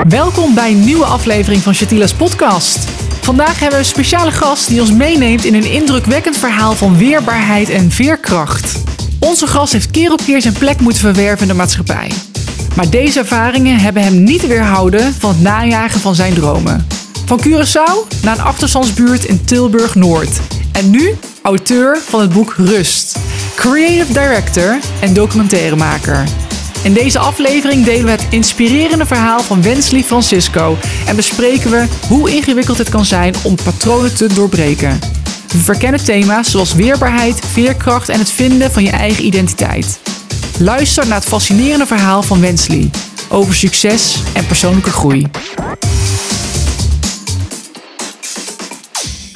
Welkom bij een nieuwe aflevering van Shatila's podcast. Vandaag hebben we een speciale gast die ons meeneemt in een indrukwekkend verhaal van weerbaarheid en veerkracht. Onze gast heeft keer op keer zijn plek moeten verwerven in de maatschappij. Maar deze ervaringen hebben hem niet weerhouden van het najagen van zijn dromen. Van Curaçao naar een achterstandsbuurt in Tilburg-Noord. En nu auteur van het boek Rust. Creative director en documentairemaker. In deze aflevering delen we het inspirerende verhaal van Wensley Francisco en bespreken we hoe ingewikkeld het kan zijn om patronen te doorbreken. We verkennen thema's zoals weerbaarheid, veerkracht en het vinden van je eigen identiteit. Luister naar het fascinerende verhaal van Wensley over succes en persoonlijke groei.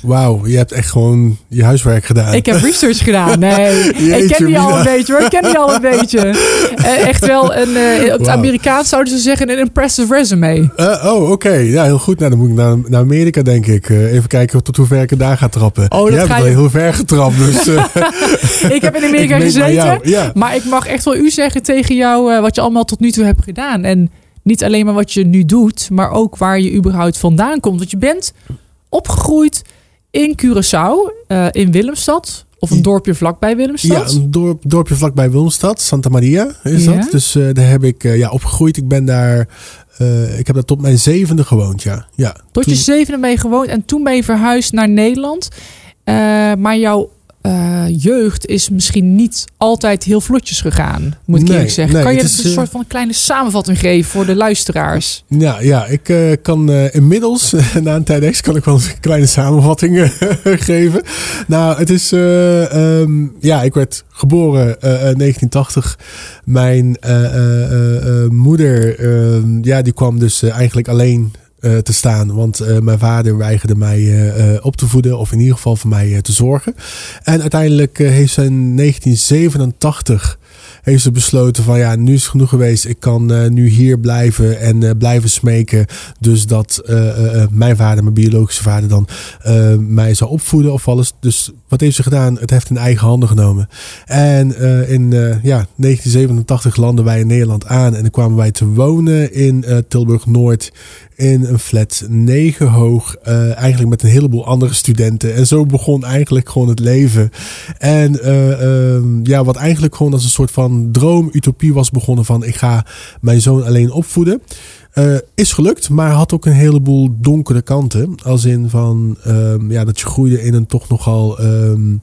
Wauw, je hebt echt gewoon je huiswerk gedaan. Ik heb research gedaan. Nee, ik ken die al een beetje hoor. Ik ken die al een beetje. Eh, echt wel een, eh, op het. Amerikaans zouden ze zeggen een impressive resume. Eh, oh, oké. Ja, heel goed. Nou, dan moet ik naar, naar Amerika, denk ik. Even kijken tot hoe ver ik het daar ga trappen. Oh, dat Jij hebt ga wel je- heel ver getrapt, dus... Ik heb in Amerika gezeten. ja. Maar ik mag echt wel u zeggen tegen jou wat je allemaal tot nu toe hebt gedaan. En niet alleen maar wat je nu doet, maar ook waar je überhaupt vandaan komt. Want je bent opgegroeid in Curaçao, eh, in Willemstad. Of een Ja. dorpje vlakbij ja, Willemstad. een dorp, dorpje vlakbij Willemstad, Santa Maria is Ja. dat. Dus eh, daar heb ik eh, ja, opgegroeid. Ik ben daar... ik heb daar tot mijn zevende gewoond, ja. ja Tot je zevende mee gewoond en toen ben je verhuisd naar Nederland. Maar jouw eh, jeugd is misschien niet altijd heel vlotjes gegaan, moet ik Nee, eerlijk zeggen. nee, kan je is, een eh, soort van een kleine samenvatting geven voor de luisteraars? Ja, ja ik eh, kan inmiddels, na een TEDx, kan ik wel een kleine samenvatting geven. Nou, het is, eh, ehm, ja, ik werd geboren eh, 1980. Mijn moeder, ehm, ja, die kwam dus eigenlijk alleen eh, te staan. Want eh, mijn vader weigerde mij eh, op te voeden, of in ieder geval voor mij te zorgen. En uiteindelijk heeft ze in 1987 heeft ze besloten van ja, nu is het genoeg geweest. Ik kan nu hier blijven en blijven smeken. Dus dat mijn vader, mijn biologische vader dan mij zou opvoeden of alles. Dus wat heeft ze gedaan? Het heeft in eigen handen genomen. En eh, in eh, ja, 1987 landden wij in Nederland aan en dan kwamen wij te wonen in eh, Tilburg-Noord in een flat 9 hoog. eigenlijk met een heleboel andere studenten. En zo begon eigenlijk gewoon het leven. En eh, ehm, ja, wat eigenlijk gewoon als een soort van droom, utopie was begonnen van ik ga mijn zoon alleen opvoeden. Eh, is gelukt, maar had ook een heleboel donkere kanten. Als in van ehm, ja, dat je groeide in een toch nogal ehm,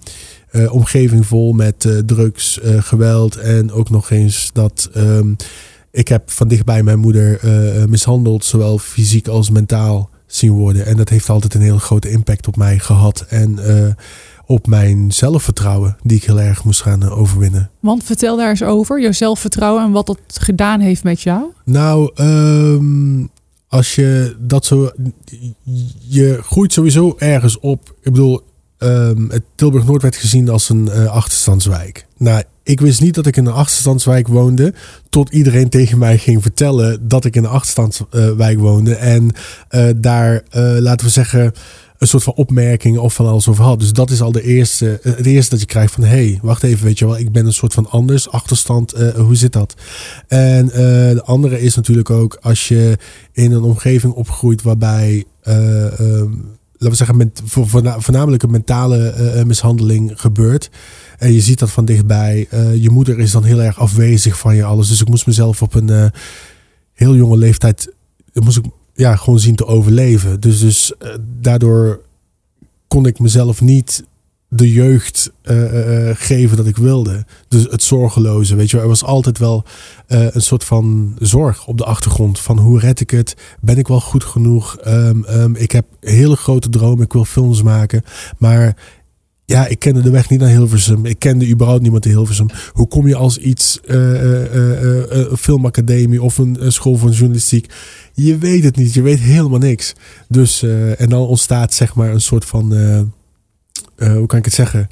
eh, omgeving vol met eh, drugs, geweld. En ook nog eens dat ehm, ik heb van dichtbij mijn moeder mishandeld, zowel fysiek als mentaal zien worden. En dat heeft altijd een hele grote impact op mij gehad. En op mijn zelfvertrouwen, die ik heel erg moest gaan eh, overwinnen. Want vertel daar eens over, jouw zelfvertrouwen en wat dat gedaan heeft met jou. Nou, ehm, als je dat zo. Je groeit sowieso ergens op. Ik bedoel, ehm, het Tilburg Noord werd gezien als een eh, achterstandswijk. Nou, ik wist niet dat ik in een achterstandswijk woonde. Tot iedereen tegen mij ging vertellen dat ik in een achterstandswijk woonde. En eh, daar, eh, laten we zeggen. Een soort van opmerkingen of van alles over had. Dus dat is al de eerste, het eerste dat je krijgt van... hé, hey, wacht even, weet je wel, ik ben een soort van anders, achterstand, hoe zit dat? En de andere is natuurlijk ook als je in een omgeving opgroeit waarbij, eh, ehm, laten we zeggen, met, voor, voorna- voornamelijk een mentale eh, mishandeling gebeurt. En je ziet dat van dichtbij. Eh, je moeder is dan heel erg afwezig van je alles. Dus ik moest mezelf op een eh, heel jonge leeftijd, moest ik ja, gewoon zien te overleven. Dus, dus eh, daardoor kon ik mezelf niet de jeugd eh, eh, eh, geven dat ik wilde. Dus het zorgeloze, weet je wel. Er was altijd wel een soort van zorg op de achtergrond. Van hoe red ik het? Ben ik wel goed genoeg? Ehm, ehm, ik heb hele grote dromen. Ik wil films maken. Maar ja, ik kende de weg niet naar Hilversum. Ik kende überhaupt niemand in Hilversum. Hoe kom je als iets, een filmacademie of een, een school van journalistiek? Je weet het niet. Je weet helemaal niks. Dus, en dan ontstaat zeg maar een soort van, eh, hoe kan ik het zeggen?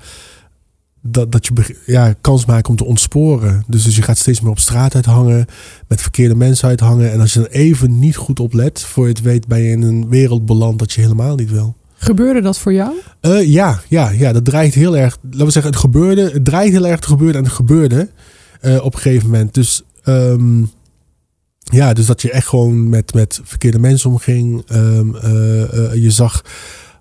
Dat, dat je ja, kans maakt om te ontsporen. Dus, dus je gaat steeds meer op straat uithangen, met verkeerde mensen uithangen. En als je er even niet goed op let, voor je het weet ben je in een wereld beland dat je helemaal niet wil. Gebeurde dat voor jou? Eh, ja, ja, ja, dat dreigt heel erg. Laten we zeggen, het gebeurde. Het dreigt heel erg te gebeuren en het gebeurde eh, op een gegeven moment. Dus ehm, ja, dus dat je echt gewoon met, met verkeerde mensen omging. Eh, je zag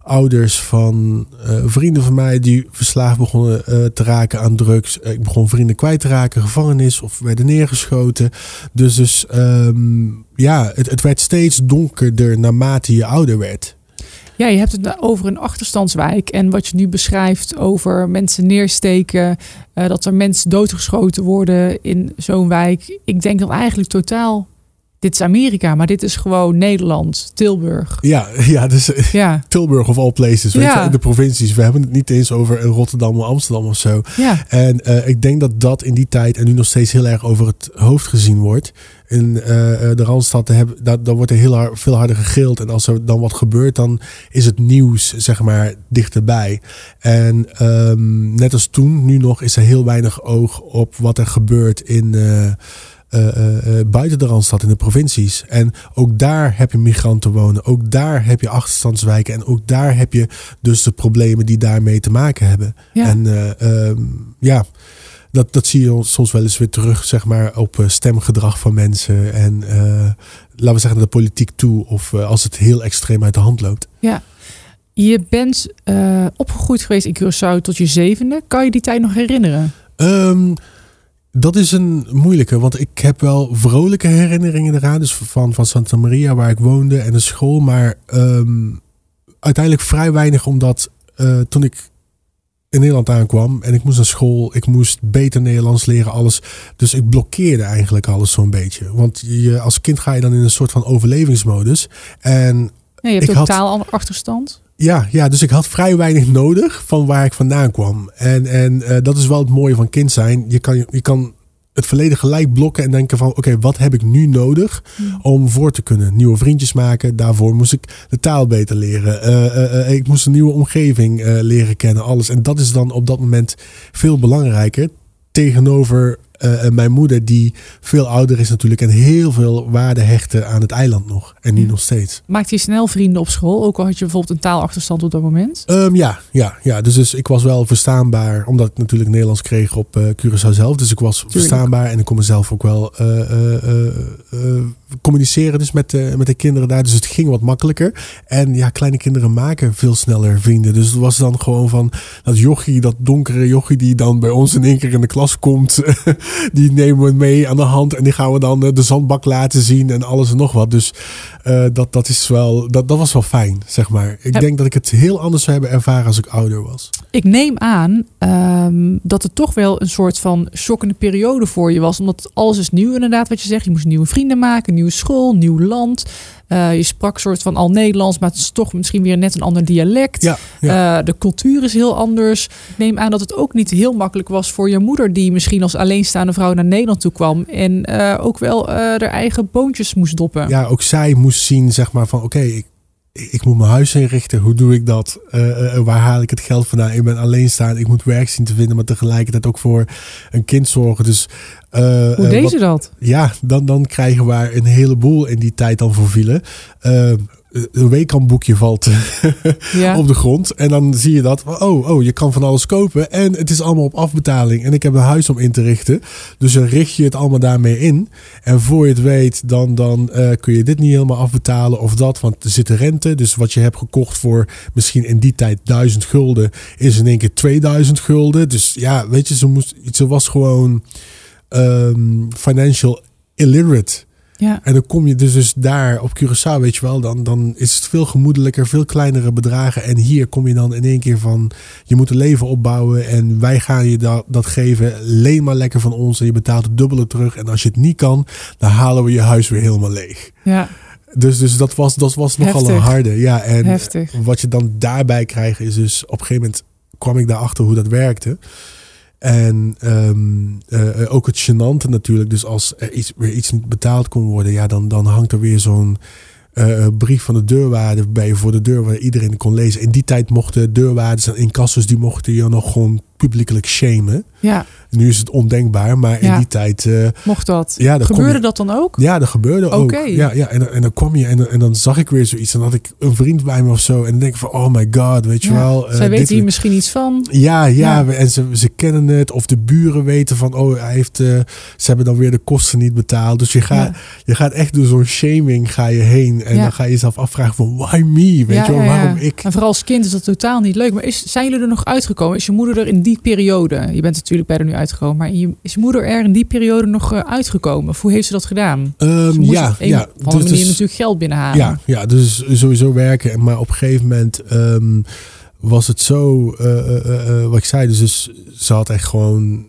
ouders van eh, vrienden van mij die verslaafd begonnen eh, te raken aan drugs. ik begon vrienden kwijt te raken, gevangenis of werden neergeschoten. Dus, dus ehm, ja, het, het werd steeds donkerder naarmate je ouder werd. Ja, je hebt het over een achterstandswijk. En wat je nu beschrijft over mensen neersteken, dat er mensen doodgeschoten worden in zo'n wijk. Ik denk dat eigenlijk totaal dit is Amerika, maar dit is gewoon Nederland, Tilburg. Ja, ja, dus eh, ja. Tilburg of all places. Weet ja. je, de provincies. We hebben het niet eens over Rotterdam of Amsterdam of zo. Ja. En uh, ik denk dat dat in die tijd en nu nog steeds heel erg over het hoofd gezien wordt. In uh, de Randstad hebben, dat, dan wordt er heel hard, veel harder gegild. En als er dan wat gebeurt, dan is het nieuws, zeg maar, dichterbij. En um, net als toen, nu nog, is er heel weinig oog op wat er gebeurt in... Uh, uh, buiten de Randstad in de provincies. En ook daar heb je migranten wonen. Ook daar heb je achterstandswijken. En ook daar heb je dus de problemen die daarmee te maken hebben. Ja. En uh, ja, dat, dat zie je soms wel eens weer terug, zeg maar, op stemgedrag van mensen. En laten we zeggen de politiek toe. Of als het heel extreem uit de hand loopt. Ja. Je bent opgegroeid geweest in Curaçao tot je zevende. Kan je die tijd nog herinneren? Um, dat is een moeilijke, want ik heb wel vrolijke herinneringen eraan. Dus van, van Santa Maria, waar ik woonde, en de school. Maar um, uiteindelijk vrij weinig, omdat uh, toen ik in Nederland aankwam en ik moest naar school, ik moest beter Nederlands leren, alles. Dus ik blokkeerde eigenlijk alles zo'n beetje. Want je, als kind ga je dan in een soort van overlevingsmodus. En je hebt ik totaal had, achterstand. Ja, ja, dus ik had vrij weinig nodig van waar ik vandaan kwam. En, en uh, dat is wel het mooie van kind zijn. Je kan, je kan het verleden gelijk blokken en denken van... oké, wat heb ik nu nodig hmm. om voor te kunnen? Nieuwe vriendjes maken. Daarvoor moest ik de taal beter leren. Uh, uh, ik moest een nieuwe omgeving leren kennen. Alles. En dat is dan op dat moment veel belangrijker tegenover uh, mijn moeder, die veel ouder is natuurlijk en heel veel waarde hechtte aan het eiland nog. En nu nog steeds. Maakte je snel vrienden op school? Ook al had je bijvoorbeeld een taalachterstand op dat moment? Um, ja, ja, ja. Dus, dus ik was wel verstaanbaar, omdat ik natuurlijk Nederlands kreeg op uh, Curaçao zelf. Dus ik was verstaanbaar en ik kon mezelf ook wel uh, communiceren dus met, de, met de kinderen daar. Dus het ging wat makkelijker. En ja, kleine kinderen maken veel sneller vrienden. Dus het was dan gewoon van dat jochie, dat donkere jochie die dan bij ons in één keer in de klas komt. die nemen we mee aan de hand en die gaan we dan de zandbak laten zien en alles en nog wat. Dus uh, dat, dat, is wel, dat, dat was wel fijn, zeg maar. Ik denk dat ik het heel anders zou hebben ervaren als ik ouder was. Ik neem aan um, dat het toch wel een soort van shockende periode voor je was. Omdat alles is nieuw inderdaad, wat je zegt. Je moest nieuwe vrienden maken, nieuwe school, nieuw land. Uh, je sprak soort van al Nederlands, maar het is toch misschien weer net een ander dialect. Ja, ja. Uh, de cultuur is heel anders. Ik neem aan dat het ook niet heel makkelijk was voor je moeder, die misschien als alleenstaande vrouw naar Nederland toe kwam en uh, ook wel haar eigen boontjes moest doppen. Ja, ook zij moest zien, zeg maar, van oké, okay, ik, ik moet mijn huis inrichten. Hoe doe ik dat? Uh, waar haal ik het geld vandaan? Ik ben alleen staan. Ik moet werk zien te vinden, maar tegelijkertijd ook voor een kind zorgen. Dus, uh, Hoe deed je dat? Ja, dan, dan krijgen we een heleboel in die tijd dan voor vielen een weekhandboekje valt ja. op de grond. En dan zie je dat. Oh, oh, je kan van alles kopen. En het is allemaal op afbetaling. En ik heb een huis om in te richten. Dus dan richt je het allemaal daarmee in. En voor je het weet, dan, dan uh, kun je dit niet helemaal afbetalen of dat. Want er zit rente. Dus wat je hebt gekocht voor misschien in die tijd 1000 gulden, is in één keer 2000 gulden. Dus ja, weet je, ze, moest, ze was gewoon um, financial illiterate. Ja. En dan kom je dus, dus daar op Curaçao, weet je wel, dan, dan is het veel gemoedelijker, veel kleinere bedragen. En hier kom je dan in één keer van, je moet een leven opbouwen en wij gaan je dat, dat geven. Leen maar lekker van ons en je betaalt het dubbele terug. En als je het niet kan, dan halen we je huis weer helemaal leeg. Ja. Dus, dus dat was, dat was nogal een harde. Ja, en Heftig. wat je dan daarbij krijgt is dus, op een gegeven moment kwam ik daarachter hoe dat werkte. En um, uh, ook het gênante natuurlijk. Dus als er iets, weer iets betaald kon worden, ja, dan, dan hangt er weer zo'n uh, brief van de deurwaarde bij voor de deur waar iedereen kon lezen. In die tijd mochten deurwaarders en incassos die mochten je nog gewoon publiekelijk shamen. Ja. Nu is het ondenkbaar, maar Ja. in die tijd... eh, Mocht dat? Ja, Gebeurde je- dat dan ook? ja, dat gebeurde ook. Oké. Ja, ja en, dan- en dan kwam je en, dan- en dan zag ik weer zoiets. En dan had ik een vriend bij me of zo. En dan denk ik van, oh my god, weet je Ja. wel. eh, Zij weten hier misschien iets van. Ja, ja, en ze, ze kennen het. Of de buren weten van, oh, hij heeft, eh, ze hebben dan weer de kosten niet betaald. Dus je gaat, je gaat echt door zo'n shaming ga je heen. En dan ga je jezelf afvragen van, why me? Weet je wel, waarom ik? En vooral als kind is dat totaal niet leuk. Maar is, zijn jullie er nog uitgekomen? Is je moeder er in die periode? Je bent natuurlijk bij er nu uitgekomen. Maar je- is je moeder er in die periode nog eh, uitgekomen? Of hoe heeft ze dat gedaan? Ehm, Ze ja, op een ja. Dus- manier natuurlijk geld binnenhalen. Ja, ja, dus sowieso werken. Maar op een gegeven moment ehm, was het zo, eh, eh, wat ik zei, dus, dus ze had echt gewoon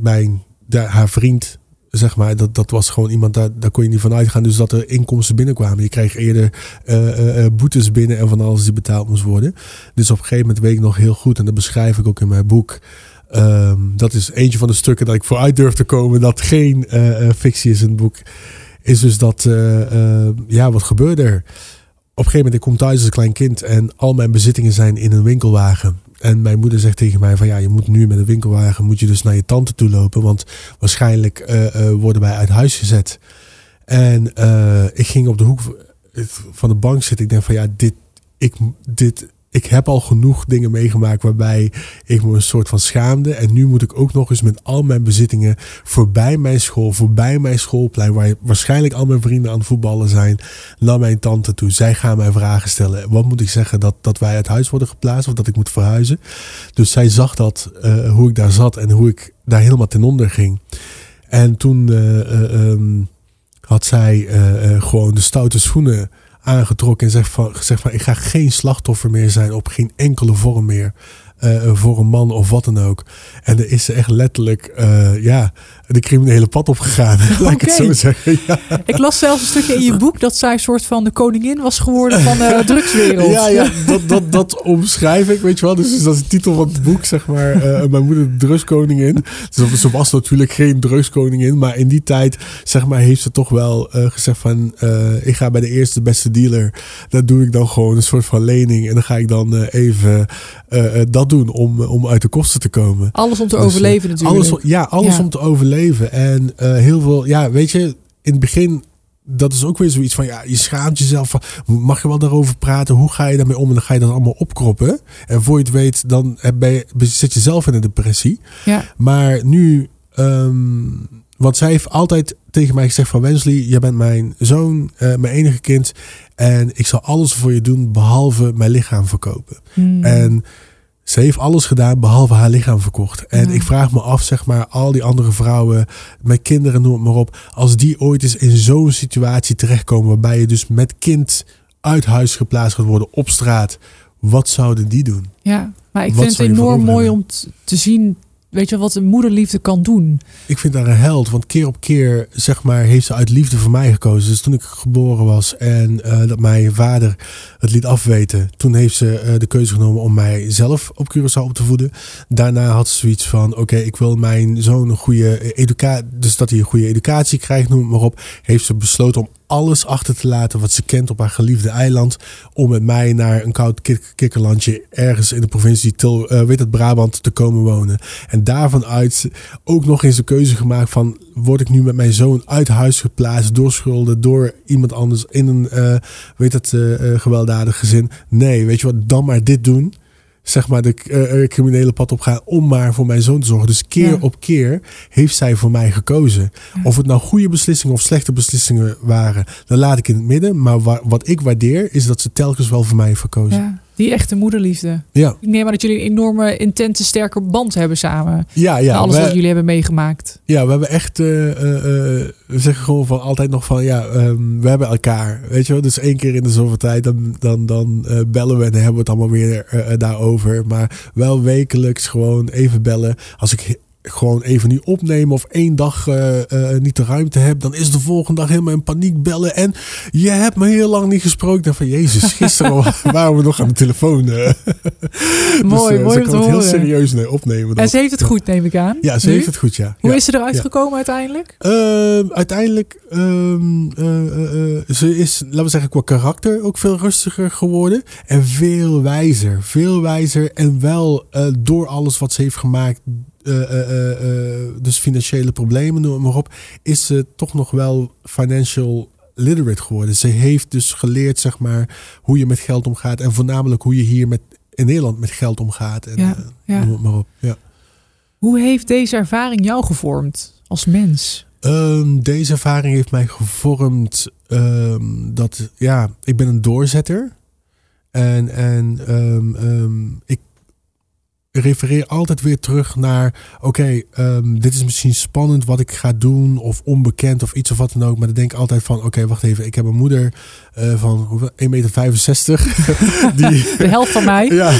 mijn, de- haar vriend, zeg maar, dat, dat was gewoon iemand, daar, daar kon je niet van uitgaan. Dus dat er inkomsten binnenkwamen. Je kreeg eerder eh, eh, eh, boetes binnen en van alles die betaald moest worden. Dus op een gegeven moment weet ik nog heel goed, en dat beschrijf ik ook in mijn boek. ehm, dat is eentje van de stukken dat ik vooruit durf te komen, dat geen fictie is in het boek is dus dat, ja, wat gebeurde er? Op een gegeven moment, ik kom thuis als een klein kind en al mijn bezittingen zijn in een winkelwagen. En mijn moeder zegt tegen mij van ja, je moet nu met een winkelwagen, moet je dus naar je tante toe lopen, want waarschijnlijk eh, eh, worden wij uit huis gezet. En eh, ik ging op de hoek van de bank zitten. Ik denk van ja, dit, ik, dit, ik heb al genoeg dingen meegemaakt waarbij ik me een soort van schaamde. En nu moet ik ook nog eens met al mijn bezittingen voorbij mijn school, voorbij mijn schoolplein, waar waarschijnlijk al mijn vrienden aan het voetballen zijn, naar mijn tante toe. Zij gaan mij vragen stellen. Wat moet ik zeggen? Dat, dat wij uit huis worden geplaatst of dat ik moet verhuizen? Dus zij zag dat, eh, hoe ik daar zat en hoe ik daar helemaal ten onder ging. En toen eh, eh, ehm, had zij gewoon de stoute schoenen aangetrokken en zegt van, gezegd van ik ga geen slachtoffer meer zijn op geen enkele vorm meer. eh, voor een man of wat dan ook. En er is echt letterlijk eh, ja, de criminele pad opgegaan. Laat ik het zo zeggen. Ja, Ik las zelfs een stukje in je boek dat zij een soort van de koningin was geworden van de drugswereld. ja, ja dat, dat, dat omschrijf ik, weet je wel. Dus, dus dat is de titel van het boek, zeg maar. eh, mijn moeder, de drugskoningin. Dus ze was natuurlijk geen drugskoningin. Maar in die tijd, zeg maar, heeft ze toch wel eh, gezegd van... eh, ik ga bij de eerste beste dealer. Daar doe ik dan gewoon een soort van lening. En dan ga ik dan eh, even eh, eh, dat doen om, om uit de kosten te komen. Alles om te Dus, eh, overleven natuurlijk. Alles, ja, alles Ja. om te overleven. En eh, heel veel, ja, weet je, in het begin, dat is ook weer zoiets van, ja, je schaamt jezelf van, mag je wel daarover praten? Hoe ga je daarmee om? En dan ga je dat allemaal opkroppen. En voor je het weet, dan heb- ben je, zit je zelf in een depressie. Ja. Maar nu, ehm, want zij heeft altijd tegen mij gezegd van Wensley, jij bent mijn zoon, eh, mijn enige kind. En ik zal alles voor je doen, behalve mijn lichaam verkopen. Hmm. En ze heeft alles gedaan behalve haar lichaam verkocht. En Ja. ik vraag me af, zeg maar, al die andere vrouwen, met kinderen, noem het maar op. Als die ooit eens in zo'n situatie terechtkomen, waarbij je dus met kind uit huis geplaatst gaat worden op straat. Wat zouden die doen? ja, maar ik Wat vind het enorm mooi om te zien, weet je, wat een moederliefde kan doen. Ik vind haar een held, want keer op keer, zeg maar, heeft ze uit liefde voor mij gekozen. Dus toen ik geboren was en eh, dat mijn vader het liet afweten, toen heeft ze eh, de keuze genomen om mij zelf op Curaçao op te voeden. Daarna had ze zoiets van, oké, ik wil mijn zoon een goede educatie, dus dat hij een goede educatie krijgt, noem het maar op. Heeft ze besloten om alles achter te laten wat ze kent op haar geliefde eiland. Om met mij naar een koud kik- kikkerlandje ergens in de provincie Til, eh, weet het, Brabant te komen wonen. En daarvan uit ook nog eens de keuze gemaakt van... word ik nu met mijn zoon uit huis geplaatst door schulden... door iemand anders in een, eh, weet het, eh, gewelddadig gezin. Nee, weet je wat, dan maar dit doen. Zeg maar de eh, criminele pad op gaan om maar voor mijn zoon te zorgen. Dus keer Ja. op keer heeft zij voor mij gekozen. Ja. Of het nou goede beslissingen of slechte beslissingen waren... dan laat ik in het midden. Maar wa- wat ik waardeer is dat ze telkens wel voor mij heeft gekozen. Die echte moederliefde. Ja, Ik neem aan dat jullie een enorme, intense, sterke band hebben samen. ja, ja. na alles wij- wat jullie hebben meegemaakt. Ja, we hebben echt, eh, eh, eh, we zeggen gewoon van altijd nog van, ja, ehm, we hebben elkaar. Weet je wel, dus één keer in de zoveel tijd, dan, dan, dan bellen we en dan hebben we het allemaal weer daarover. Maar wel wekelijks gewoon even bellen. Als ik gewoon even niet opneem of één dag eh, eh, niet de ruimte heb, dan is de volgende dag helemaal in paniek bellen. En je hebt me heel lang niet gesproken. Dacht van, jezus, gisteren waren we nog aan de telefoon. eh. Mooi, dus, eh, mooi ze kan het heel serieus opnemen. En dan. ze heeft het goed, neem ik aan. Ja, ze Nu? heeft het goed, ja. Hoe Ja. is ze eruit Ja. gekomen uiteindelijk? Ehm, uiteindelijk, ehm, eh, eh, eh, ze is, laten we zeggen, qua karakter ook veel rustiger geworden. En veel wijzer. Veel wijzer. En wel door alles wat ze heeft gemaakt, dus financiële problemen, noem maar op, is ze toch nog wel financial literate geworden. Ze heeft dus geleerd, zeg maar, hoe je met geld omgaat en voornamelijk hoe je hier met, in Nederland met geld omgaat. En, Ja, eh, ja. Noem het maar op. Ja. Hoe heeft deze ervaring jou gevormd als mens? Ehm, deze ervaring heeft mij gevormd ehm, dat, ja, ik ben een doorzetter. En, en ehm, ik refereer altijd weer terug naar, oké, ehm, dit is misschien spannend wat ik ga doen of onbekend of iets of wat dan ook. Maar dan denk ik altijd van, oké, wacht even, ik heb een moeder eh, van hoeveel? 1,65 meter. die, De helft van mij. ja,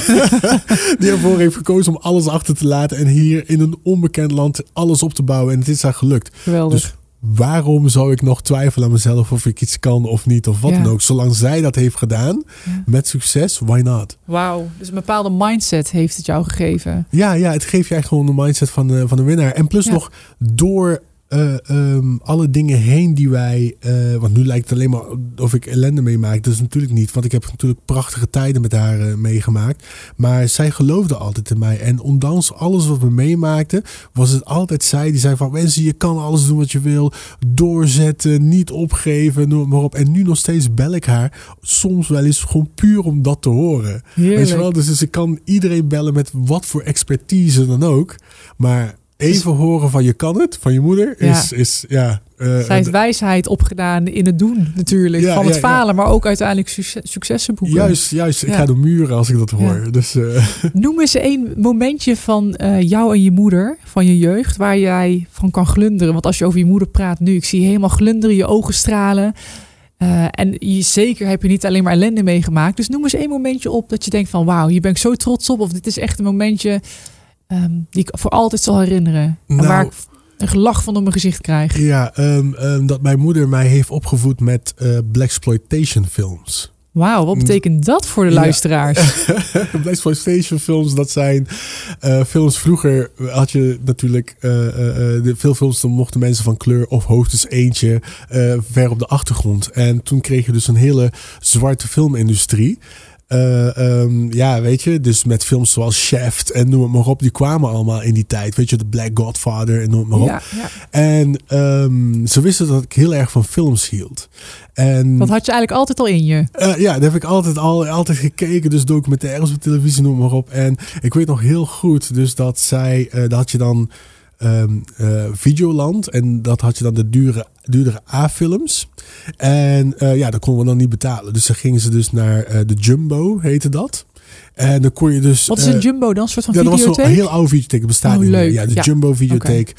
die ervoor heeft gekozen om alles achter te laten en hier in een onbekend land alles op te bouwen. En het is haar gelukt. Geweldig. Dus waarom zou ik nog twijfelen aan mezelf of ik iets kan of niet of wat Ja. dan ook? Zolang zij dat heeft gedaan Ja. met succes, why not? Wauw. Dus een bepaalde mindset heeft het jou gegeven. Ja, ja, het geeft je echt gewoon de mindset van, de van de winnaar. En plus Ja. nog door eh, ehm, alle dingen heen die wij. eh, want nu lijkt het alleen maar of ik ellende meemaak. Dat is natuurlijk niet. Want ik heb natuurlijk prachtige tijden met haar eh, meegemaakt. Maar zij geloofde altijd in mij. En ondanks alles wat we meemaakten, was het altijd zij die zei van mensen, je kan alles doen wat je wil. Doorzetten, niet opgeven, noem maar op. En nu nog steeds bel ik haar. Soms wel eens gewoon puur om dat te horen. Heerlijk. Weet je wel? Dus, dus ik kan iedereen bellen met wat voor expertise dan ook. Maar even horen van je kan het, van je moeder, is, is ja... eh, Zij heeft wijsheid opgedaan in het doen natuurlijk. Ja, van het ja, falen, maar ook uiteindelijk succes, successen boeken. juist, juist. Ik ga door muren als ik dat hoor. Dus eh, Noem eens een momentje van eh, jou en je moeder, van je jeugd, waar jij van kan glunderen. Want als je over je moeder praat nu, ik zie je helemaal glunderen, je ogen stralen. En je, zeker heb je niet alleen maar ellende meegemaakt. Dus noem eens één momentje op dat je denkt van wauw, hier ben ik zo trots op. Of dit is echt een momentje ehm, die ik voor altijd zal herinneren. en Nou- waar ik een gelach van op mijn gezicht krijg. ja, ehm, ehm, dat mijn moeder mij heeft opgevoed met eh Blaxploitation films. Wauw, wat betekent dat voor de Ja. luisteraars? Blaxploitation films, dat zijn eh, films. Vroeger had je natuurlijk eh, de, veel films, dan mochten mensen van kleur of hoogstens eentje ver op de achtergrond. En toen kreeg je dus een hele zwarte filmindustrie. Eh, ehm, ja, weet je, dus met films zoals Shaft en noem het maar op, die kwamen allemaal in die tijd. Weet je, The Black Godfather en noem het maar op. Ja, ja. En ehm, ze wisten dat ik heel erg van films hield. En Dat had je eigenlijk altijd al in je. eh, ja, daar heb ik altijd al altijd gekeken. Dus documentaires op televisie, noem maar op. En ik weet nog heel goed, dus dat zij, eh dat had je dan ehm, eh, Videoland. En dat had je dan de dure, duurdere A-films. En eh, ja, dat konden we dan niet betalen. Dus dan gingen ze dus naar eh, de Jumbo, heette dat. En dan kon je dus... Wat is een jumbo dan? Een soort van ja, dat was zo'n heel oude videotheek. Bestaat Oh, niet meer. Ja, de Ja. Jumbo videotheek.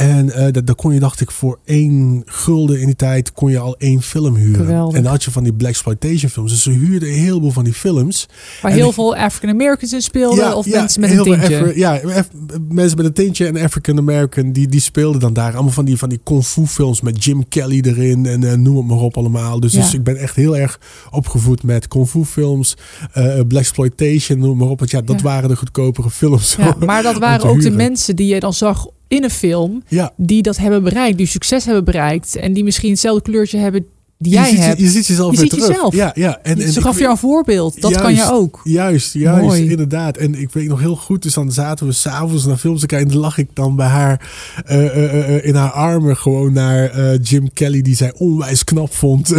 En eh dat, daar kon je, dacht ik, voor één gulden in die tijd kon je al één film huren. Geweldig. En dan had je van die Black Exploitation films. Dus ze huurden een heleboel van die films. Waar En heel ik- veel African Americans in speelden of mensen met een tintje. Afri- ja, Af- mensen met een tintje en African American, die, die speelden dan daar. Allemaal van die, van die kung fu films met Jim Kelly erin en eh, noem het maar op allemaal. Dus, Ja. dus ik ben echt heel erg opgevoed met kung fu films, eh Black Exploitation, noem maar op. Want ja, dat waren de goedkopere films. Ja, maar dat waren ook de mensen die je dan zag in een film, Ja, die dat hebben bereikt, die succes hebben bereikt en die misschien hetzelfde kleurtje hebben die je ziet, hebt. Je ziet jezelf Je weer ziet terug. jezelf. Ja, ja. En, en Ze gaf jou een voorbeeld. Dat kan je ook. Juist, juist, Mooi. inderdaad. En ik weet nog heel goed, dus dan zaten we s'avonds naar films te kijken. En dan lag ik dan bij haar eh, eh, eh, in haar armen gewoon naar Jim Kelly, die zij onwijs knap vond.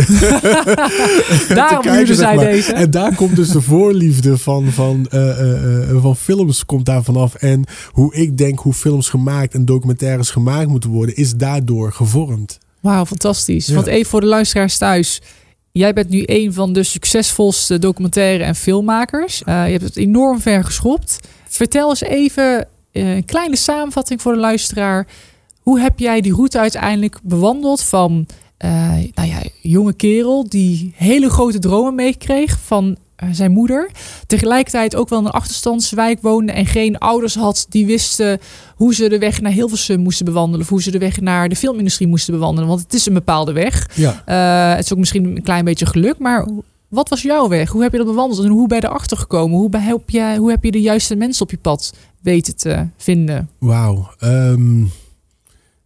Daarom kijken, zij maar. deze. En daar komt dus de voorliefde van, van, van films komt daar vanaf. En hoe ik denk hoe films gemaakt en documentaires gemaakt moeten worden, is daardoor gevormd. Wauw, fantastisch. Ja. Want even voor de luisteraars thuis. Jij bent nu een van de succesvolste documentaire en filmmakers. Eh, je hebt het enorm ver geschopt. Vertel eens even eh, een kleine samenvatting voor de luisteraar. Hoe heb jij die route uiteindelijk bewandeld van eh, nou ja, jonge kerel die hele grote dromen meekreeg van zijn moeder. Tegelijkertijd ook wel in een achterstandswijk woonde en geen ouders had die wisten hoe ze de weg naar Hilversum moesten bewandelen. Of hoe ze de weg naar de filmindustrie moesten bewandelen. Want het is een bepaalde weg. Ja. Eh, het is ook misschien een klein beetje geluk, maar wat was jouw weg? Hoe heb je dat bewandeld en hoe ben je erachter gekomen? Hoe, heb je, hoe heb je de juiste mensen op je pad weten te vinden? Wauw. Ehm,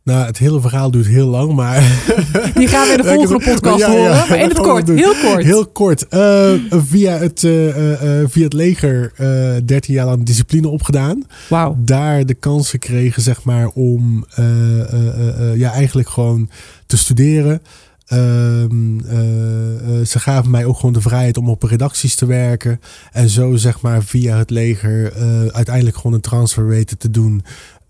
Nou, het hele verhaal duurt heel lang, maar... Die gaan we in de volgende podcast Ja, ja, horen. maar in het kort, heel kort. Heel kort. Eh, via, het, eh, eh, via het leger eh 13 jaar lang discipline opgedaan. Wauw. Daar de kans gekregen, zeg maar, om ja, eigenlijk gewoon te studeren. Ehm, eh, eh, ze gaven mij ook gewoon de vrijheid om op redacties te werken. En zo, zeg maar, via het leger uiteindelijk gewoon een transfer weten te doen.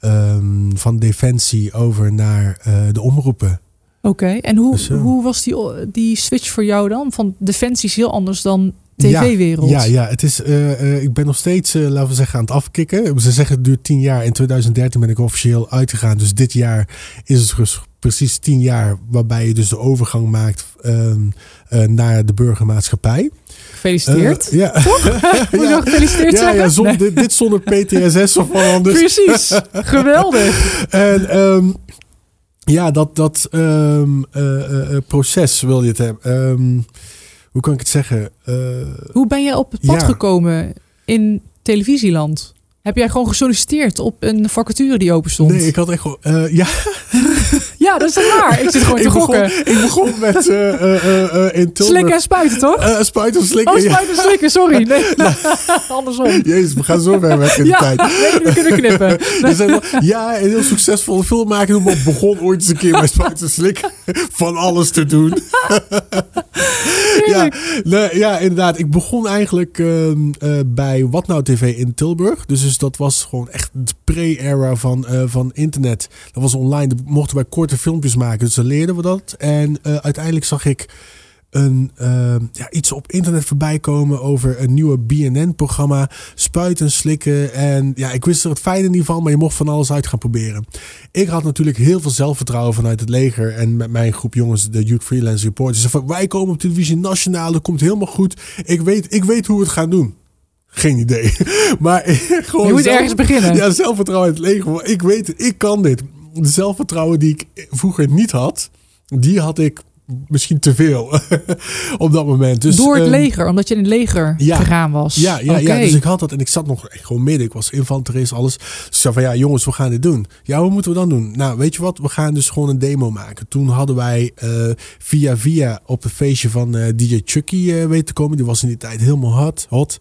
Ehm, van defensie over naar eh, de omroepen. Oké, en hoe, Dus, eh, hoe was die, die switch voor jou dan? Van defensie is heel anders dan tv-wereld. Ja, ja, het is, eh, ik ben nog steeds, laten we zeggen, aan het afkicken. Ze zeggen het duurt tien jaar. In 2013 ben ik officieel uitgegaan. Dus dit jaar is het precies tien jaar waarbij je dus de overgang maakt ehm, eh, naar de burgermaatschappij. Gefeliciteerd. Eh, ja. Moet je nog gefeliciteerd ja, zeggen? ja zonder, Nee. dit, dit zonder PTSS of wat anders. Precies, geweldig. En ehm, ja, dat, dat ehm, eh, eh, proces wil je het hebben. Ehm, hoe kan ik het zeggen? Hoe ben je op het pad gekomen in televisieland? Heb jij gewoon gesolliciteerd op een vacature die open stond? nee, ik had echt gewoon... ja, Ja, dat is toch waar? Ik zit gewoon te begon, gokken. ik begon met eh, in Tilburg... Slikken en spuiten, toch? Spuiten of slikken. Oh, spuiten en slikken, sorry. Nee, andersom. Jezus, we gaan zo ver weg in de Ja, tijd. nee, we kunnen knippen. Wel- ja, een heel succesvolle filmmaker. Maar begon ooit eens een keer bij Spuiten Slik van alles te doen. ja, nee, ja, inderdaad. Ik begon eigenlijk ehm, eh, bij Wat Nou TV in Tilburg. Dus, dus dat was gewoon echt de pre-era van, van internet. Dat was online. Mochten wij korte filmpjes maken. Dus dan leerden we dat. En eh, uiteindelijk zag ik een, ehm, ja, iets op internet voorbij komen over een nieuwe BNN-programma. Spuiten, slikken. En ja, ik wist er het fijne niet van, maar je mocht van alles uit gaan proberen. Ik had natuurlijk heel veel zelfvertrouwen vanuit het leger. En met mijn groep jongens, de Youth Freelance Reporters. Ze van, wij komen op televisie nationaal, dat komt helemaal goed. Ik weet, ik weet hoe we het gaan doen. Geen idee. Maar gewoon Je moet zelf- ergens beginnen. ja, zelfvertrouwen in het leger. Ik weet het, ik kan dit. Zelfvertrouwen die ik vroeger niet had, die had ik misschien te veel op dat moment. Dus, Door het ehm, leger, omdat je in het leger ja. gegaan was. Ja, ja, ja, dus ik had dat en ik zat nog gewoon midden. Ik was infanterist, alles. Dus ik zei van ja, jongens, we gaan dit doen. Ja, wat moeten we dan doen? Nou, weet je wat? We gaan dus gewoon een demo maken. Toen hadden wij eh, via via op een feestje van eh, DJ Chucky eh, weten te komen. Die was in die tijd helemaal hot. hot.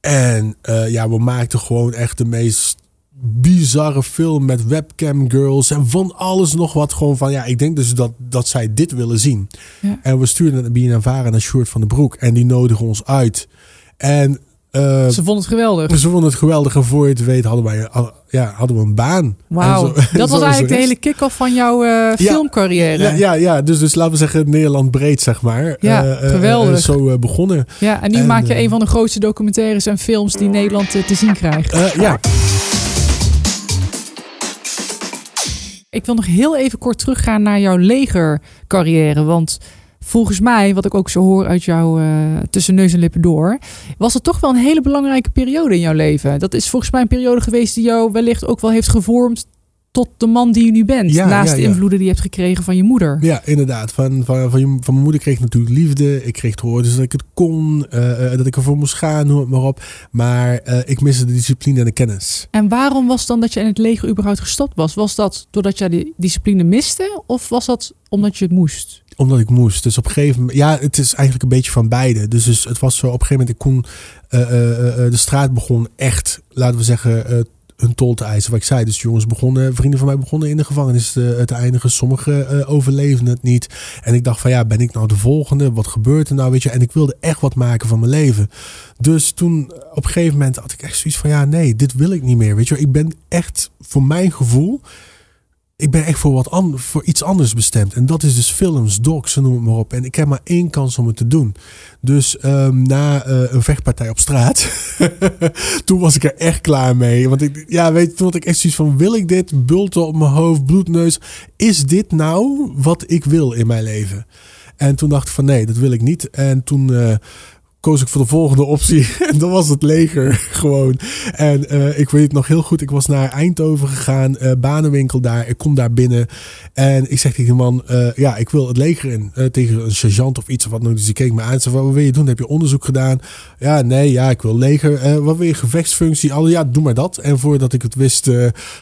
En ja, we maakten gewoon echt de meest bizarre film met webcam girls en van alles nog wat. Gewoon van ja, ik denk dus dat, dat zij dit willen zien. Ja. En we stuurden het naar BNNVARA naar Sjoerd van den Broek en die nodigen ons uit. En eh, Ze vonden het geweldig. ze vonden het geweldig en voor je het weet hadden wij ja, hadden we een baan. Wauw. Dat was eigenlijk de hele kick-off van jouw eh, filmcarrière. Ja, ja, ja, dus, dus laten we zeggen Nederland breed, zeg maar. Ja, Eh, geweldig. zo begonnen. Ja, en nu En, maak je een van de grootste documentaires en films die Nederland te zien krijgt. Ja, Ik wil nog heel even kort teruggaan naar jouw legercarrière. Want volgens mij, wat ik ook zo hoor uit jou eh, tussen neus en lippen door, was het toch wel een hele belangrijke periode in jouw leven. Dat is volgens mij een periode geweest die jou wellicht ook wel heeft gevormd tot de man die je nu bent. Ja, naast ja, de invloeden die je hebt gekregen van je moeder. ja, inderdaad. Van, van, van, je- van mijn moeder kreeg ik natuurlijk liefde. Ik kreeg te horen dus dat ik het kon, eh, eh, dat ik ervoor moest gaan, noem het maar op. Maar eh, ik miste de discipline en de kennis. En waarom was dan dat je in het leger überhaupt gestopt was? Was dat doordat jij die discipline miste? Of was dat omdat je het moest? Omdat ik moest. Dus op een gegeven moment... Ja, het is eigenlijk een beetje van beide. Dus, dus het was zo op een gegeven moment... Ik kon... de straat begon echt, laten we zeggen... eh, hun tol te eisen, wat ik zei. Dus jongens begonnen, vrienden van mij begonnen in de gevangenis te, te eindigen. Sommigen eh, overleefden het niet. En ik dacht van ja, ben ik nou de volgende? Wat gebeurt er nou? Weet je, en ik wilde echt wat maken van mijn leven. Dus toen op een gegeven moment had ik echt zoiets van ja, nee, dit wil ik niet meer. Weet je, ik ben echt voor mijn gevoel ik ben echt voor, wat voor iets anders bestemd. En dat is dus films, docs, noem het maar op. En ik heb maar één kans om het te doen. Dus ehm, na eh, een vechtpartij op straat, toen was ik er echt klaar mee. Want ik, ja, weet toen had ik echt zoiets van, wil ik dit? Bulten op mijn hoofd, bloedneus. Is dit nou wat ik wil in mijn leven? En toen dacht ik van, nee, dat wil ik niet. En toen... eh, koos ik voor de volgende optie. En dat was het leger gewoon. En uh, ik weet het nog heel goed. Ik was naar Eindhoven gegaan. Uh, banenwinkel daar. Ik kom daar binnen. En ik zeg tegen die man. Uh, ja, ik wil het leger in. tegen een sergeant of iets of wat. Dus die keek me aan. Zei, wat wil je doen? Heb je onderzoek gedaan? Ja, nee. Ja, ik wil leger. wat wil je? Gevechtsfunctie? Al, ja, doe maar dat. En voordat ik het wist.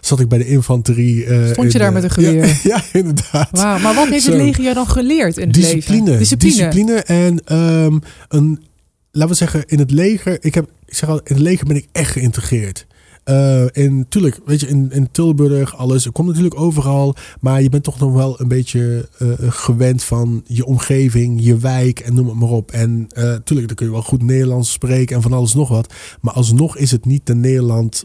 zat ik bij de infanterie. Stond je daar met een geweer? Ja, ja inderdaad. Wow, maar wat heeft het leger jou dan geleerd in het discipline, leven? Discipline. Discipline. En um, een laten we zeggen, in het leger, ik, heb, ik zeg al, in het leger ben ik echt geïntegreerd. Uh, en natuurlijk, weet je, in, in Tilburg, alles. Het komt natuurlijk overal. Maar je bent toch nog wel een beetje uh, gewend van je omgeving, je wijk en noem het maar op. En natuurlijk, dan kun je wel goed Nederlands spreken en van alles nog wat. Maar alsnog is het niet de Nederland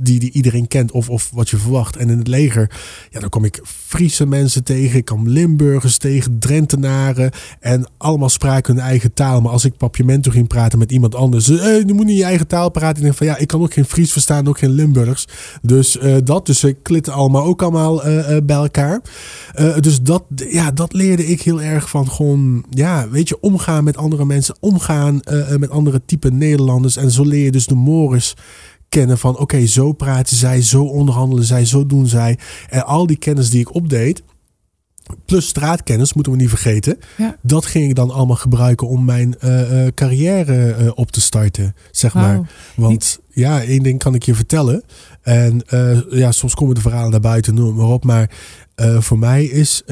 die, die iedereen kent of, of wat je verwacht. En in het leger, ja, dan kom ik Friese mensen tegen, ik kom Limburgers tegen, Drentenaren. En allemaal spraken hun eigen taal. Maar als ik papiermento ging praten met iemand anders, hey, je moet niet je eigen taal praten. Ik denk van ja, ik kan ook geen Fries verstaan, ook geen Limburgs. Dus uh, dat, dus ik klitten allemaal ook allemaal uh, uh, bij elkaar. dus dat, ja, dat leerde ik heel erg van gewoon, ja, weet je, omgaan met andere mensen, omgaan met andere type Nederlanders. En zo leer je dus de Morris kennen van oké, zo praten zij, zo onderhandelen zij, zo doen zij. En al die kennis die ik opdeed, plus straatkennis, moeten we niet vergeten. Ja. Dat ging ik dan allemaal gebruiken om mijn uh, uh, carrière uh, op te starten, zeg wow. maar. Want ja, één ding kan ik je vertellen. En ja, soms komen de verhalen naar buiten, noem maar op. Maar voor mij is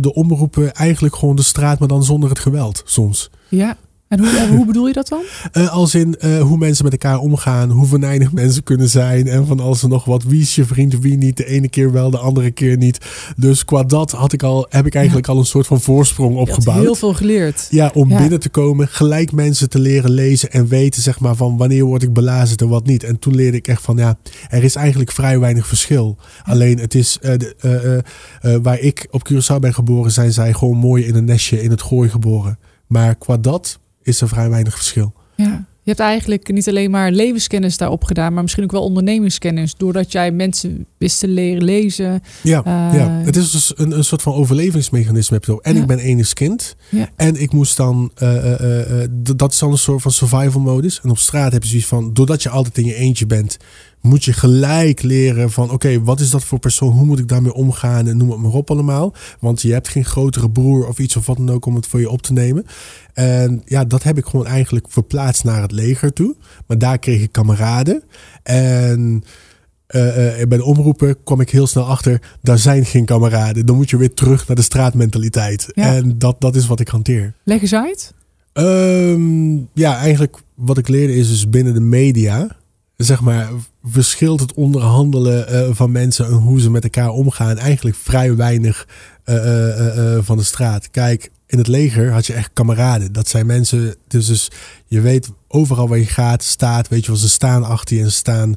de omroepen eigenlijk gewoon de straat, maar dan zonder het geweld soms. Ja. En hoe, hoe bedoel je dat dan? Uh, als in uh, hoe mensen met elkaar omgaan, hoe venijnig mensen kunnen zijn en van als er nog wat, wie is je vriend, wie niet, de ene keer wel, de andere keer niet. Dus qua dat had ik al, heb ik eigenlijk ja. al een soort van voorsprong opgebouwd. heel veel geleerd. Ja, om ja. binnen te komen, gelijk mensen te leren lezen en weten zeg maar van wanneer word ik belazerd en wat niet. En toen leerde ik echt van ja, er is eigenlijk vrij weinig verschil. Ja. Alleen het is uh, de, waar ik op Curaçao ben geboren, zijn zij gewoon mooi in een nestje in het gooi geboren. Maar qua dat is er vrij weinig verschil. Ja. Je hebt eigenlijk niet alleen maar levenskennis daarop gedaan, maar misschien ook wel ondernemingskennis. Doordat jij mensen wist te leren lezen. Ja, uh, ja. het is dus een, een soort van overlevingsmechanisme. En ja. ik ben enig kind. Ja. En ik moest dan, uh, uh, dat is dan een soort van survival modus. En op straat heb je zoiets van, doordat je altijd in je eentje bent, moet je gelijk leren van oké, okay, wat is dat voor persoon? Hoe moet ik daarmee omgaan? En noem het maar op allemaal. Want je hebt geen grotere broer of iets of wat dan ook om het voor je op te nemen. En ja, dat heb ik gewoon eigenlijk verplaatst naar het leger toe. Maar daar kreeg ik kameraden. En uh, uh, bij de omroepen kwam ik heel snel achter, daar zijn geen kameraden. Dan moet je weer terug naar de straatmentaliteit. Ja. En dat, dat is wat ik hanteer. Leg eens uit. Um, ja, eigenlijk wat ik leerde is dus binnen de media zeg maar, verschilt het onderhandelen uh, van mensen en hoe ze met elkaar omgaan eigenlijk vrij weinig uh, van de straat. Kijk, in het leger had je echt kameraden. Dat zijn mensen, dus, dus je weet overal waar je gaat, staat, weet je wel, ze staan achter je en ze staan,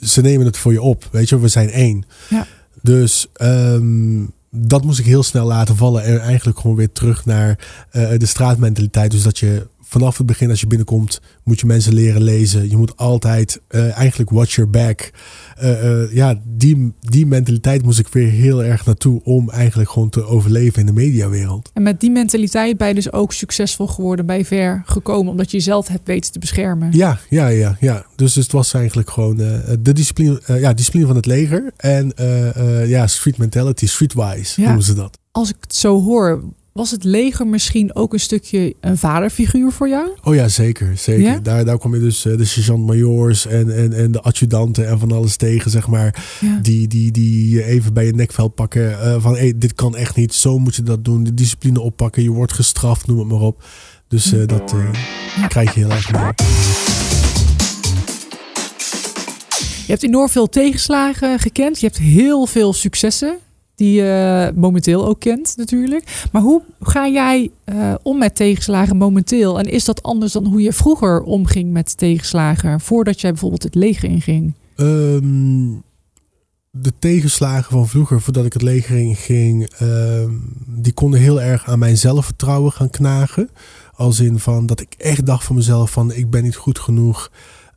ze nemen het voor je op, weet je, we zijn één. Ja. Dus um, dat moest ik heel snel laten vallen en eigenlijk gewoon weer terug naar de straatmentaliteit. Dus dat je vanaf het begin als je binnenkomt, moet je mensen leren lezen. Je moet altijd uh, eigenlijk watch your back. Uh, uh, ja, die, die mentaliteit moest ik weer heel erg naartoe om eigenlijk gewoon te overleven in de mediawereld. En met die mentaliteit ben je dus ook succesvol geworden, bij ver gekomen, omdat je jezelf hebt weten te beschermen. Ja, ja, ja, ja. Dus het was eigenlijk gewoon de discipline, ja, discipline van het leger en ja, street mentality, streetwise ja. noemen ze dat. Als ik het zo hoor, was het leger misschien ook een stukje een vaderfiguur voor jou? Oh ja, zeker. zeker. Ja? Daar, daar kwam je dus de sergeant-majoors en, en, en de adjudanten en van alles tegen, zeg maar. Ja. Die, die, die je even bij je nekvel pakken. Uh, van hey, dit kan echt niet, zo moet je dat doen. De discipline oppakken, je wordt gestraft, noem het maar op. Dus uh, dat uh, ja. krijg je heel erg mee. Je hebt enorm veel tegenslagen gekend. Je hebt heel veel successen die je momenteel ook kent natuurlijk. Maar hoe ga jij uh, om met tegenslagen momenteel? En is dat anders dan hoe je vroeger omging met tegenslagen... voordat jij bijvoorbeeld het leger inging? Um, de tegenslagen van vroeger, voordat ik het leger inging... Um, die konden heel erg aan mijn zelfvertrouwen gaan knagen. Als in van dat ik echt dacht van mezelf van ik ben niet goed genoeg...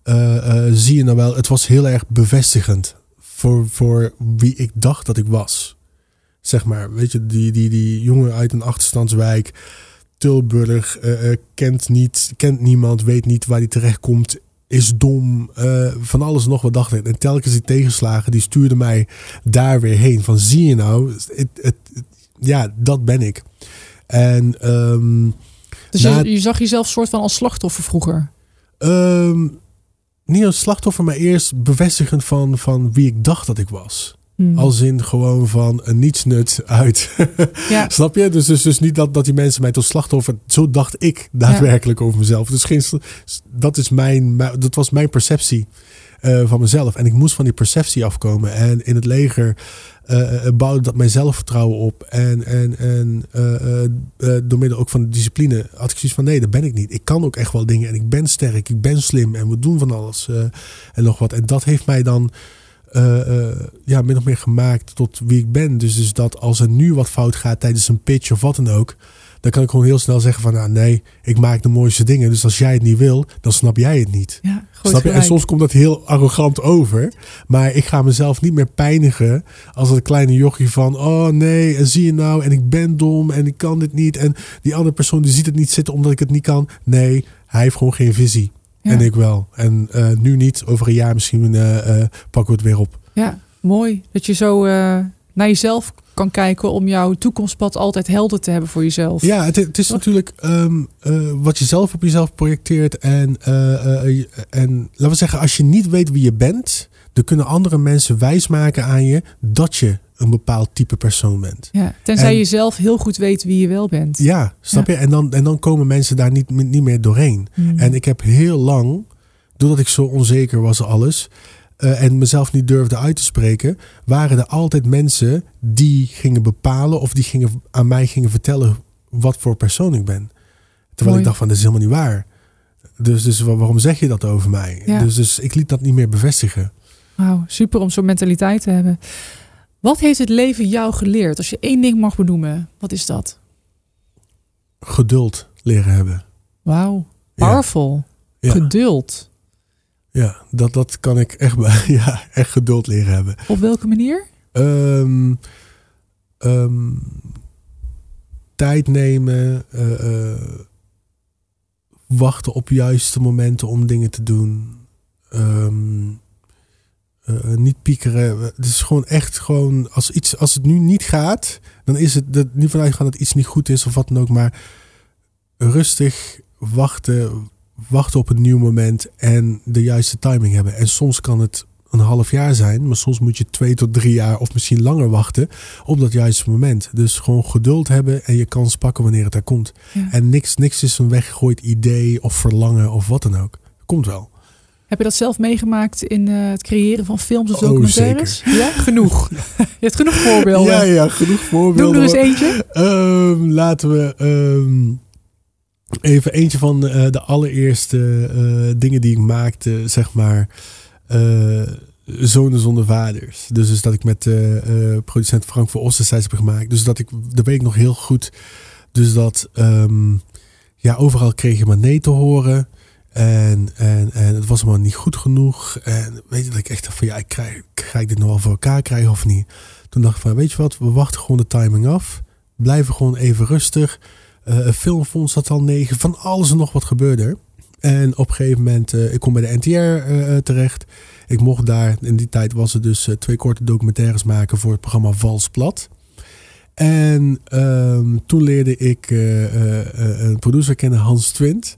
Uh, uh, zie je nou wel, het was heel erg bevestigend voor, voor wie ik dacht dat ik was zeg maar. Weet je, die, die, die jongen uit een achterstandswijk. Tilburg, eh, eh, kent, niet, kent niemand, weet niet waar hij terechtkomt, is dom, eh, van alles nog wat dacht ik. En telkens die tegenslagen, die stuurde mij daar weer heen. Van zie je nou, het, het, ja, dat ben ik. En, ehm, dus je, je, zag jezelf soort van als slachtoffer vroeger? Ehm, niet als slachtoffer, maar eerst bevestigend van, van wie ik dacht dat ik was. Hmm. Als in gewoon van een nietsnut uit. Ja. Snap je? Dus, dus, dus niet dat, dat die mensen mij tot slachtoffer. Zo dacht ik daadwerkelijk over mezelf. Dus geen, dat, is mijn, dat was mijn perceptie uh, van mezelf. En ik moest van die perceptie afkomen. En in het leger uh, bouwde dat mijn zelfvertrouwen op. En, en, en uh, door middel ook van de discipline had ik zoiets van nee, dat ben ik niet. Ik kan ook echt wel dingen en ik ben sterk, ik ben slim en we doen van alles en nog wat. En dat heeft mij dan ja, min of meer gemaakt tot wie ik ben. Dus, dus dat als er nu wat fout gaat tijdens een pitch of wat dan ook dan kan ik gewoon heel snel zeggen van, nou nee, ik maak de mooiste dingen. Dus als jij het niet wil, dan snap jij het niet. Ja, snap je? En soms komt dat heel arrogant over. Maar ik ga mezelf niet meer pijnigen als een kleine jochie van, oh nee, en zie je nou, en ik ben dom en ik kan dit niet. En die andere persoon die ziet het niet zitten omdat ik het niet kan. Nee, hij heeft gewoon geen visie. En ik wel. En uh, nu niet, over een jaar misschien uh, uh, pakken we het weer op. Ja, mooi. Dat je zo naar jezelf kan kijken om jouw toekomstpad altijd helder te hebben voor jezelf. Ja, het, het is natuurlijk um, uh, wat je zelf op jezelf projecteert. En, uh, uh, en laten we zeggen, als je niet weet wie je bent, dan kunnen andere mensen wijsmaken aan je dat je een bepaald type persoon bent. Ja, tenzij je zelf heel goed weet wie je wel bent. Ja, snap je? En dan, en dan komen mensen daar niet, niet meer doorheen. Mm. En ik heb heel lang, doordat ik zo onzeker was alles, uh, en mezelf niet durfde uit te spreken, waren er altijd mensen die gingen bepalen of die gingen, aan mij gingen vertellen wat voor persoon ik ben. Terwijl ik dacht van, dat is helemaal niet waar. Dus, dus waarom zeg je dat over mij? Dus, dus ik liet dat niet meer bevestigen. Wauw, super om zo'n mentaliteit te hebben. Wat heeft het leven jou geleerd? Als je één ding mag benoemen, wat is dat? Geduld leren hebben. Wauw, powerful. Ja. Geduld. Ja, dat, dat kan ik echt, ja, echt geduld leren hebben. Op welke manier? Um, um, tijd nemen, uh, uh, wachten op juiste momenten om dingen te doen. Um, uh, niet piekeren. Het is gewoon echt gewoon, als, iets, als het nu niet gaat, dan is het dat, niet vanuit gaan dat iets niet goed is of wat dan ook, maar rustig wachten wachten op een nieuw moment en de juiste timing hebben. En soms kan het een half jaar zijn, maar soms moet je twee tot drie jaar of misschien langer wachten op dat juiste moment. Dus gewoon geduld hebben en je kans pakken wanneer het er komt. En niks, niks is een weggegooid idee of verlangen of wat dan ook. Komt wel. Heb je dat zelf meegemaakt in uh, het creëren van films of oh, documentaires? Oh, ja, genoeg. je hebt genoeg voorbeelden. Ja, ja, genoeg voorbeelden. Doe er eens eentje. Um, laten we. Um, Even eentje van uh, de allereerste uh, dingen die ik maakte, zeg maar. Zonen zonder vaders. Dus, dus dat ik met producent Frank van Osterstijds heb gemaakt. Dus dat ik, dat weet ik nog heel goed. Dus dat, um, ja, overal kreeg je maar nee te horen. En, en, en het was maar niet goed genoeg. En weet je dat ik echt dacht van, ja, ik krijg, ga ik dit nog wel voor elkaar krijgen of niet? Toen dacht ik van, weet je wat, we wachten gewoon de timing af. Blijven gewoon even rustig uh, filmfonds had al negen. Van alles en nog wat gebeurde. En op een gegeven moment, uh, ik kom bij de NTR eh, terecht. Ik mocht daar, in die tijd was het dus twee korte documentaires maken voor het programma Vals Plat. En um, toen leerde ik een producer kennen, Hans Twint.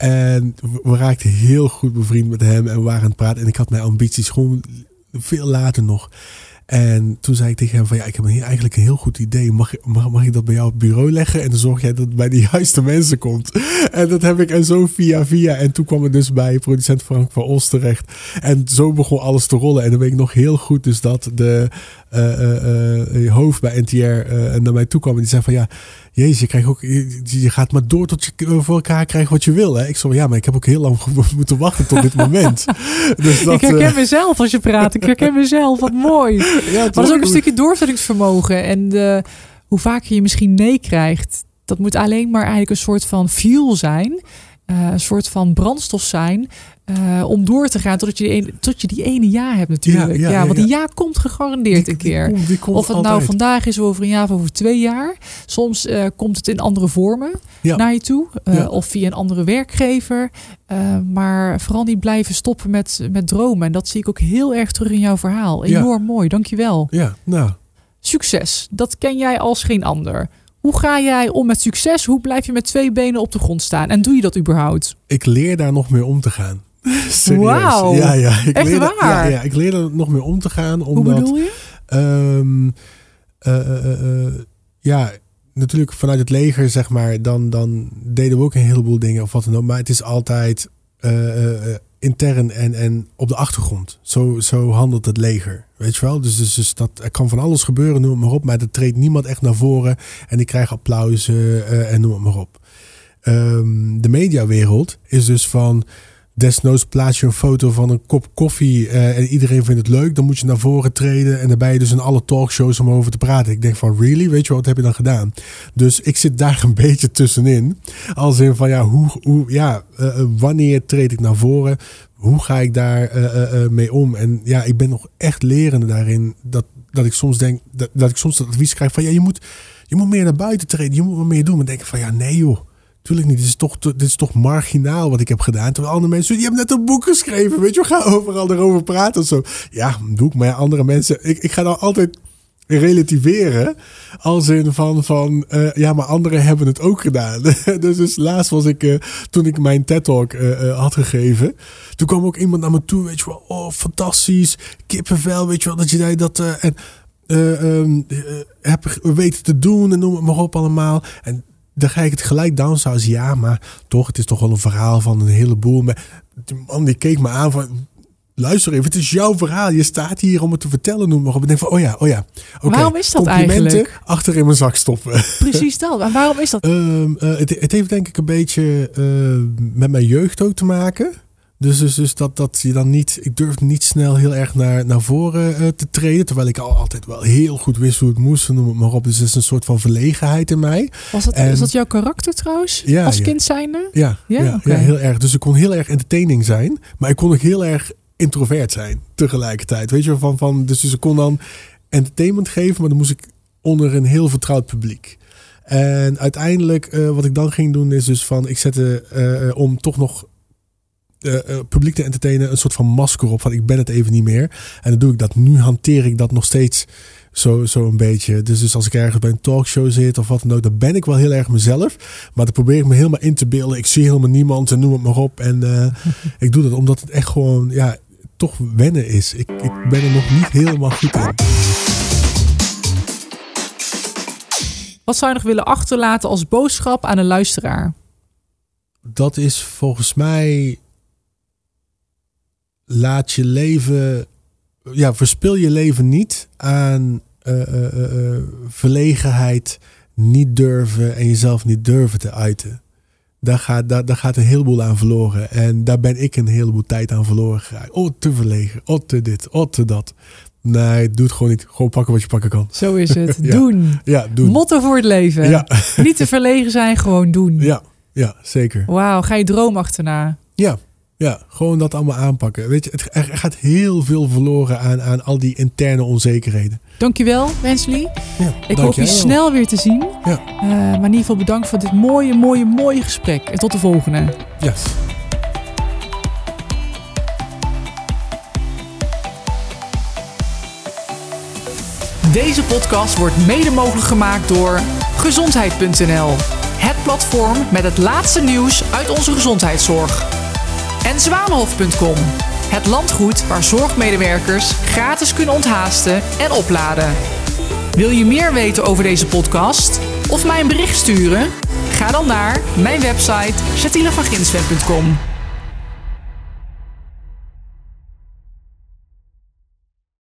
En we raakten heel goed bevriend met hem en we waren aan het praten. En ik had mijn ambities gewoon veel later nog. En toen zei ik tegen hem van ja, ik heb hier eigenlijk een heel goed idee. Mag, mag, mag ik dat bij jou op bureau leggen? En dan zorg jij dat het bij de juiste mensen komt. En dat heb ik en zo via via. En toen kwam het dus bij producent Frank van Os terecht. En zo begon alles te rollen. En dan weet ik nog heel goed dus dat de uh, uh, hoofd bij NTR naar mij toe kwam. En die zei van ja, Jezus, je, krijgt ook, je, gaat maar door tot je voor elkaar krijgt wat je wil. Hè? Ik zei, ja, maar ik heb ook heel lang moeten wachten tot dit moment. dus dat, ik herken mezelf als je praat. Ik herken mezelf, wat mooi. Ja, maar dat is ook een stukje doorzettingsvermogen. En de, hoe vaker je misschien nee krijgt, dat moet alleen maar eigenlijk een soort van fuel zijn. Eh, een soort van brandstof zijn. eh, om door te gaan tot je, die ene, tot je die ene ja hebt natuurlijk. Ja, Ja, ja, ja, want die ja. ja komt gegarandeerd een keer. Die komt, die komt Of het nou vandaag is of over een jaar of over twee jaar. Soms eh, komt het in andere vormen Ja. naar je toe. Of via een andere werkgever. Maar vooral niet blijven stoppen met, met dromen. En dat zie ik ook heel erg terug in jouw verhaal. Enorm mooi, dankjewel. Ja, nou, Succes, dat ken jij als geen ander. Hoe ga jij om met succes? Hoe blijf je met twee benen op de grond staan? En doe je dat überhaupt? ik leer daar nog mee om te gaan. Wauw. Ja, ja. Ik Echt leer waar? ja, ja, ik leer er nog mee om te gaan. Hoe Omdat, bedoel je? Ehm, eh, eh, eh, ja, natuurlijk vanuit het leger, zeg maar, dan, dan deden we ook een heleboel dingen of wat dan ook. Maar het is altijd intern en, en op de achtergrond. Zo, zo handelt het leger, weet je wel? Dus, dus, dus dat, er kan van alles gebeuren, noem het maar op. Maar er treedt niemand echt naar voren en die krijgt applaus eh, en noem het maar op. Ehm, de mediawereld is dus van desnoods plaats je een foto van een kop koffie eh, en iedereen vindt het leuk, dan moet je naar voren treden en je dus in alle talkshows om over te praten. Ik denk van really, weet je wat heb je dan gedaan? Dus ik zit daar een beetje tussenin, als in van ja, hoe, hoe ja, eh, eh, wanneer treed ik naar voren? Hoe ga ik daar mee om? En ja, ik ben nog echt lerende daarin dat, dat ik soms denk dat, ik soms dat advies krijg van ja, je moet, je moet meer naar buiten treden, je moet wat meer doen. Maar dan denk ik van ja, nee joh. Tuurlijk niet. Dit is, toch, dit is toch marginaal wat ik heb gedaan. Terwijl andere mensen, je hebt net een boek geschreven. Weet je, we gaan overal erover praten zo. Ja, doe ik. Maar andere mensen, ik, ik ga dan altijd relativeren. Als in van, van eh, ja, maar anderen hebben het ook gedaan. dus, dus laatst was ik, eh, toen ik mijn TED-talk eh, had gegeven. Toen kwam ook iemand naar me toe, weet je wel. Oh, fantastisch. Kippenvel, weet je wel. Dat je dat... en eh, ehm, eh, heb weten te doen en noem het maar op allemaal. En dan ga ik het gelijk downsausen. Ja, maar toch, het is toch wel een verhaal van een heleboel. Maar die man die keek me aan van... Luister even, het is jouw verhaal. Je staat hier om het te vertellen, noem maar op. Ik denk van, oh ja, oh ja. Oké, Waarom is dat complimenten eigenlijk? achter in mijn zak stoppen. Precies dat. En waarom is dat? Ehm, eh, het, het heeft denk ik een beetje eh, met mijn jeugd ook te maken. Dus, dus, dus dat, dat je dan niet... Ik durfde niet snel heel erg naar, naar voren eh, te treden. Terwijl ik al altijd wel heel goed wist hoe het moest. Noem het maar op. Dus er is een soort van verlegenheid in mij. Was dat, en- is dat jouw karakter trouwens? Ja, als ja. kind zijnde? Ja, Ja? ja, Oké. ja, heel erg. Dus ik kon heel erg entertaining zijn. Maar ik kon ook heel erg introvert zijn tegelijkertijd. Weet je, van, van, dus, dus ik kon dan entertainment geven, maar dan moest ik onder een heel vertrouwd publiek. En uiteindelijk, eh, wat ik dan ging doen, is dus van, ik zette eh, om toch nog eh, eh, publiek te entertainen, een soort van masker op van ik ben het even niet meer. En dan doe ik dat. Nu hanteer ik dat nog steeds zo, zo een beetje. Dus, dus als ik ergens bij een talkshow zit of wat dan ook, dan ben ik wel heel erg mezelf. Maar dan probeer ik me helemaal in te beelden. Ik zie helemaal niemand en noem het maar op. En eh, ik doe dat omdat het echt gewoon, ja, toch wennen is. Ik, ik ben er nog niet helemaal goed in. Wat zou je nog willen achterlaten als boodschap aan een luisteraar? dat is volgens mij. Laat je leven. Ja, verspil je leven niet aan eh, eh, eh, verlegenheid, niet durven en jezelf niet durven te uiten. Daar gaat, daar, daar gaat een heleboel aan verloren. En daar ben ik een heleboel tijd aan verloren geraakt. Oh, te verlegen. Oh, te dit. Oh, te dat. Nee, doe het gewoon niet. Gewoon pakken wat je pakken kan. Zo is het. Ja. Doen. Ja, doen. Motto voor het leven. Ja, Niet te verlegen zijn, gewoon doen. ja, ja, zeker. Wauw, ga je droom achterna. Ja, ja, gewoon dat allemaal aanpakken. Weet je, het, er gaat heel veel verloren aan, aan al die interne onzekerheden. Dankjewel, Wensley. Ja, Ik hoop je snel weer te zien. Ja. Eh, maar in ieder geval bedankt voor dit mooie, mooie, mooie gesprek. En tot de volgende. Yes. Deze podcast wordt mede mogelijk gemaakt door gezondheid.nl. Het platform met het laatste nieuws uit onze gezondheidszorg. En zwanenhof.com. Het landgoed waar zorgmedewerkers gratis kunnen onthaasten en opladen. Wil je meer weten over deze podcast? Of mij een bericht sturen? Ga dan naar mijn website chatinevanginsweg.com.